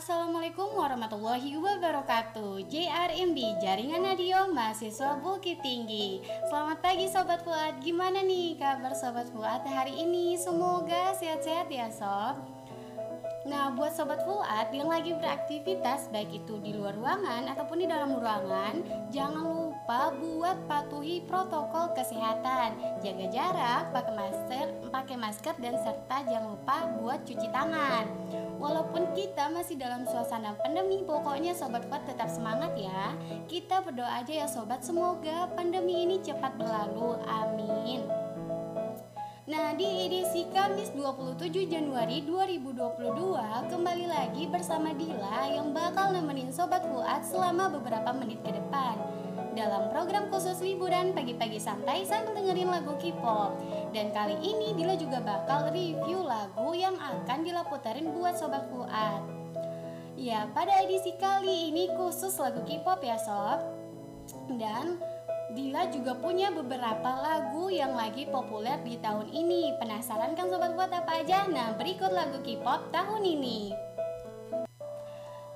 Assalamualaikum warahmatullahi wabarakatuh. JRMB Jaringan Radio Mahasiswa Bukit Tinggi. Selamat pagi Sobat Fuad. Gimana nih kabar Sobat Fuad hari ini? Semoga sehat-sehat ya Sob. Nah, buat sobat Fuad yang lagi beraktivitas baik itu di luar ruangan ataupun di dalam ruangan, jangan lupa buat patuhi protokol kesehatan. Jaga jarak, pakai masker, pakai masker dan serta jangan lupa buat cuci tangan. Walaupun kita masih dalam suasana pandemi, pokoknya sobat Fuad tetap semangat ya. Kita berdoa aja ya sobat, semoga pandemi ini cepat berlalu. Amin. Nah, di edisi Kamis 27 Januari 2022 kembali lagi bersama Dila yang bakal nemenin Sobat Fuad selama beberapa menit ke depan dalam program khusus liburan pagi-pagi santai sambil dengerin lagu K-pop. Dan kali ini Dila juga bakal review lagu yang akan Dila puterin buat Sobat Fuad. Ya, pada edisi kali ini khusus lagu K-pop ya Sob. Dan Dila juga punya beberapa lagu yang lagi populer di tahun ini. Penasaran kan sobat buat apa aja? Nah, berikut lagu K-pop tahun ini.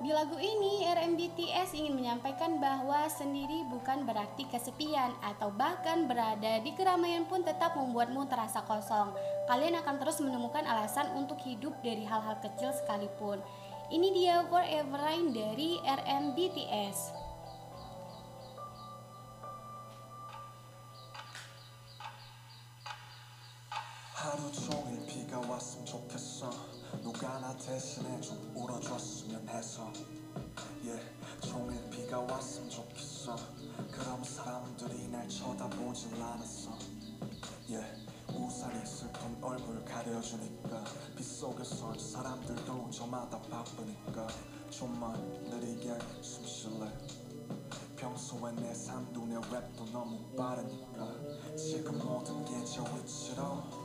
Di lagu ini, RMBTS ingin menyampaikan bahwa sendiri bukan berarti kesepian atau bahkan berada di keramaian pun tetap membuatmu terasa kosong. Kalian akan terus menemukan alasan untuk hidup dari hal-hal kecil sekalipun. Ini dia Forever Rain dari RMBTS. 대신해 좀 울어줬으면 해서. yeah, 종일 비가 왔으면 좋겠어. 그럼 사람들이 날 쳐다보질 않았어. yeah, 우산이 슬픈 얼굴 가려주니까 빗속에서 사람들도 저마다 바쁘니까 좀만 느리게 숨 쉴래. 평소에 내 산둥의 랩도 너무 빠르니까 지금 모든 게 저 위치로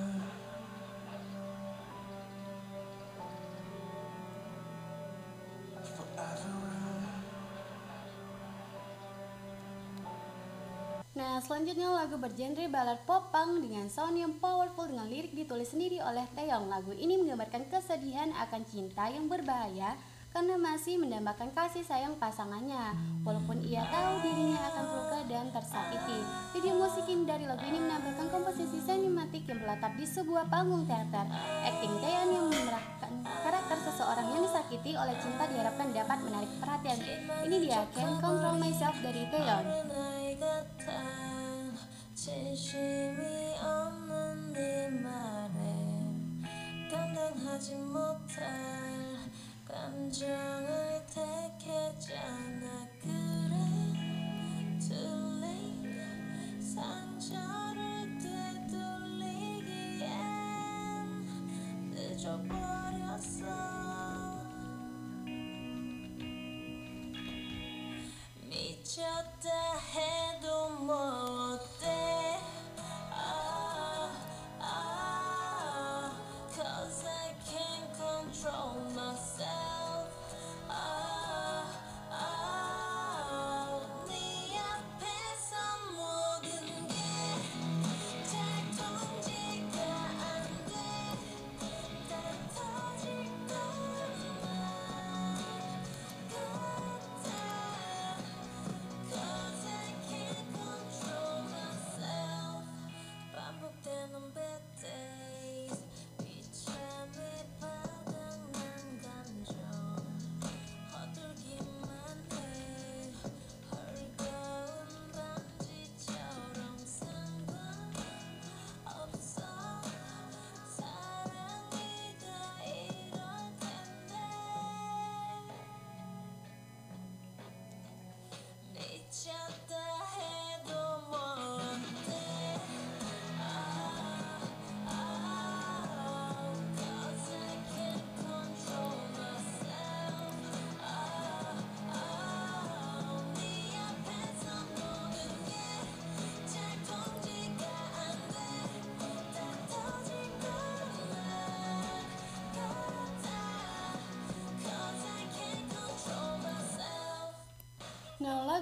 Nah, selanjutnya lagu bergenre ballad popang dengan sound yang powerful dengan lirik ditulis sendiri oleh Taeyong. Lagu ini menggambarkan kesedihan akan cinta yang berbahaya karena masih mendambakan kasih sayang pasangannya walaupun ia tahu dirinya akan terluka dan tersakiti. Video musik dari lagu ini menampilkan komposisi sinematik yang berlatar di sebuah panggung teater. Acting Taeyong yang memerahkan karakter seseorang yang disakiti oleh cinta diharapkan dapat menarik perhatian. Ini dia Can Control Myself dari Taeyong. 他其实迷惘。ちゃったヘドもって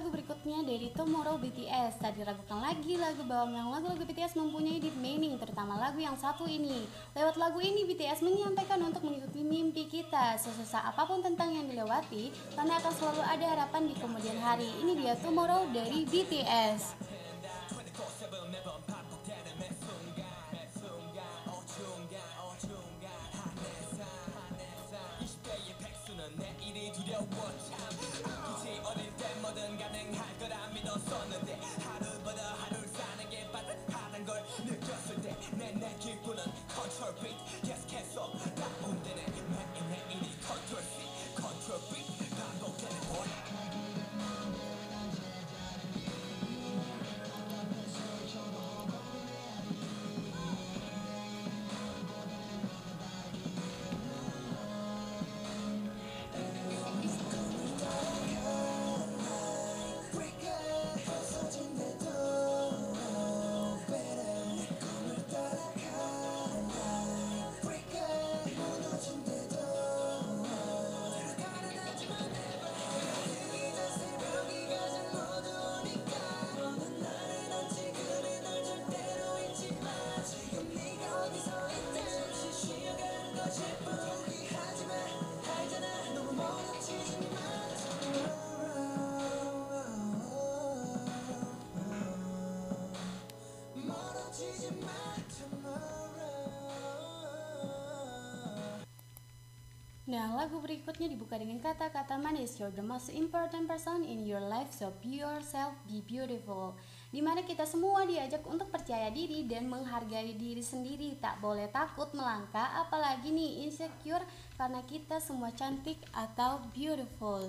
lagu berikutnya dari Tomorrow BTS Tak diragukan lagi lagu bahwa memang lagu-lagu BTS mempunyai deep meaning Terutama lagu yang satu ini. Lewat lagu ini BTS menyampaikan untuk mengikuti mimpi kita. Sesusah apa pun tentang yang dilewati Karena akan selalu ada harapan di kemudian hari. Ini dia Tomorrow dari BTS Just cancel. 딱 본때는 Nah, lagu berikutnya dibuka dengan kata-kata manis. You're the most important person in your life, so be yourself, be beautiful. Di mana kita semua diajak untuk percaya diri dan menghargai diri sendiri. Tak boleh takut melangkah, apalagi nih insecure Karena kita semua cantik atau beautiful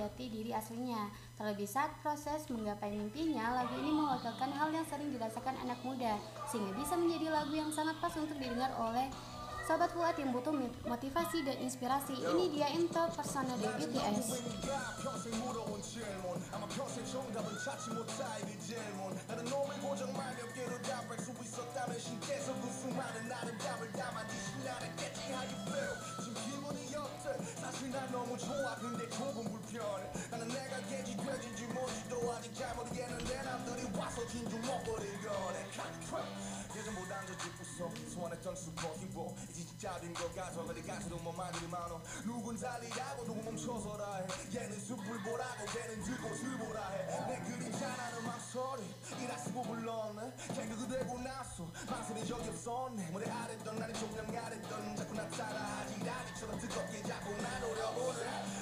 jati diri aslinya. Terlebih saat proses menggapai mimpinya, lagu ini mewakilkan hal yang sering dirasakan anak muda, sehingga bisa menjadi lagu yang sangat pas untuk didengar oleh Sobat Fuad yang butuh motivasi dan inspirasi, ini dia intro personal dari BTS. 평생 물어온 질문 아마 평생 정답은 찾지 못할 이 질문 나는 놈을 고정만 몇 개로 답할 수 있었다면 신께서 그 수많은 아름다움을 담아 네 신나랬겠지 how you feel 지금 기분이 어때 사실 난 너무 좋아 근데 조금 아직 잘 모르겠는데 남들이 와서 진중 먹거릴 거래 예전보단 더 짚었어 소원했던 슈퍼히로 이제 진짜 된것 같아 어디 가서도 뭐 말들이 많어 누군 달리라고 누구 멈춰서라 해 얘는 숲을 보라고 걔는 술 보라 해내 그림자라는 맘소리 이라 쓰고 불렀네 개그가 되고 나서 망설인 적이 없었네 무대 아랬던 나는 조금 아랬던 자꾸 나타나 지라기처럼 뜨겁게 자꾸 나 노려보네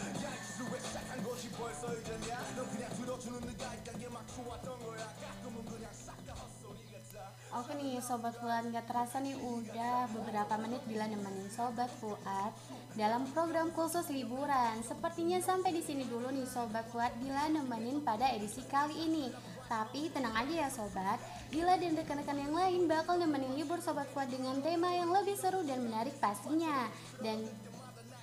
야이 짓을 왜 시작한 것이 벌써 이제냐 넌 그냥 들어주는 네가 있단 게막 좋았던 거야 가끔은 그냥 싹다 헛소리 같아 Oke nih Sobat Fuad, nggak terasa nih udah beberapa menit bila nemenin Sobat Fuad dalam program khusus liburan. Sepertinya sampai di sini dulu nih Sobat Fuad bila nemenin pada edisi kali ini. Tapi tenang aja ya Sobat, Bila dan rekan-rekan yang lain bakal nemenin libur Sobat Fuad dengan tema yang lebih seru dan menarik pastinya. Dan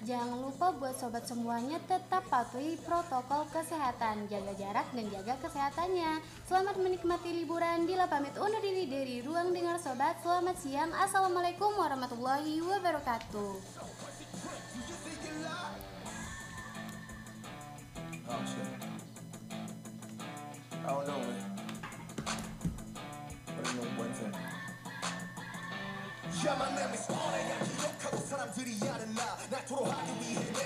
Jangan lupa buat sobat semuanya tetap patuhi protokol kesehatan, jaga jarak dan jaga kesehatannya. Selamat menikmati liburan. Bila pamit undur diri dari ruang dengar sobat. Selamat siang. Assalamualaikum warahmatullahi wabarakatuh. Oh shit. I don't know, man. 야만 손에 야 기억하고 사람들이 아는 나 나토록 하기 위해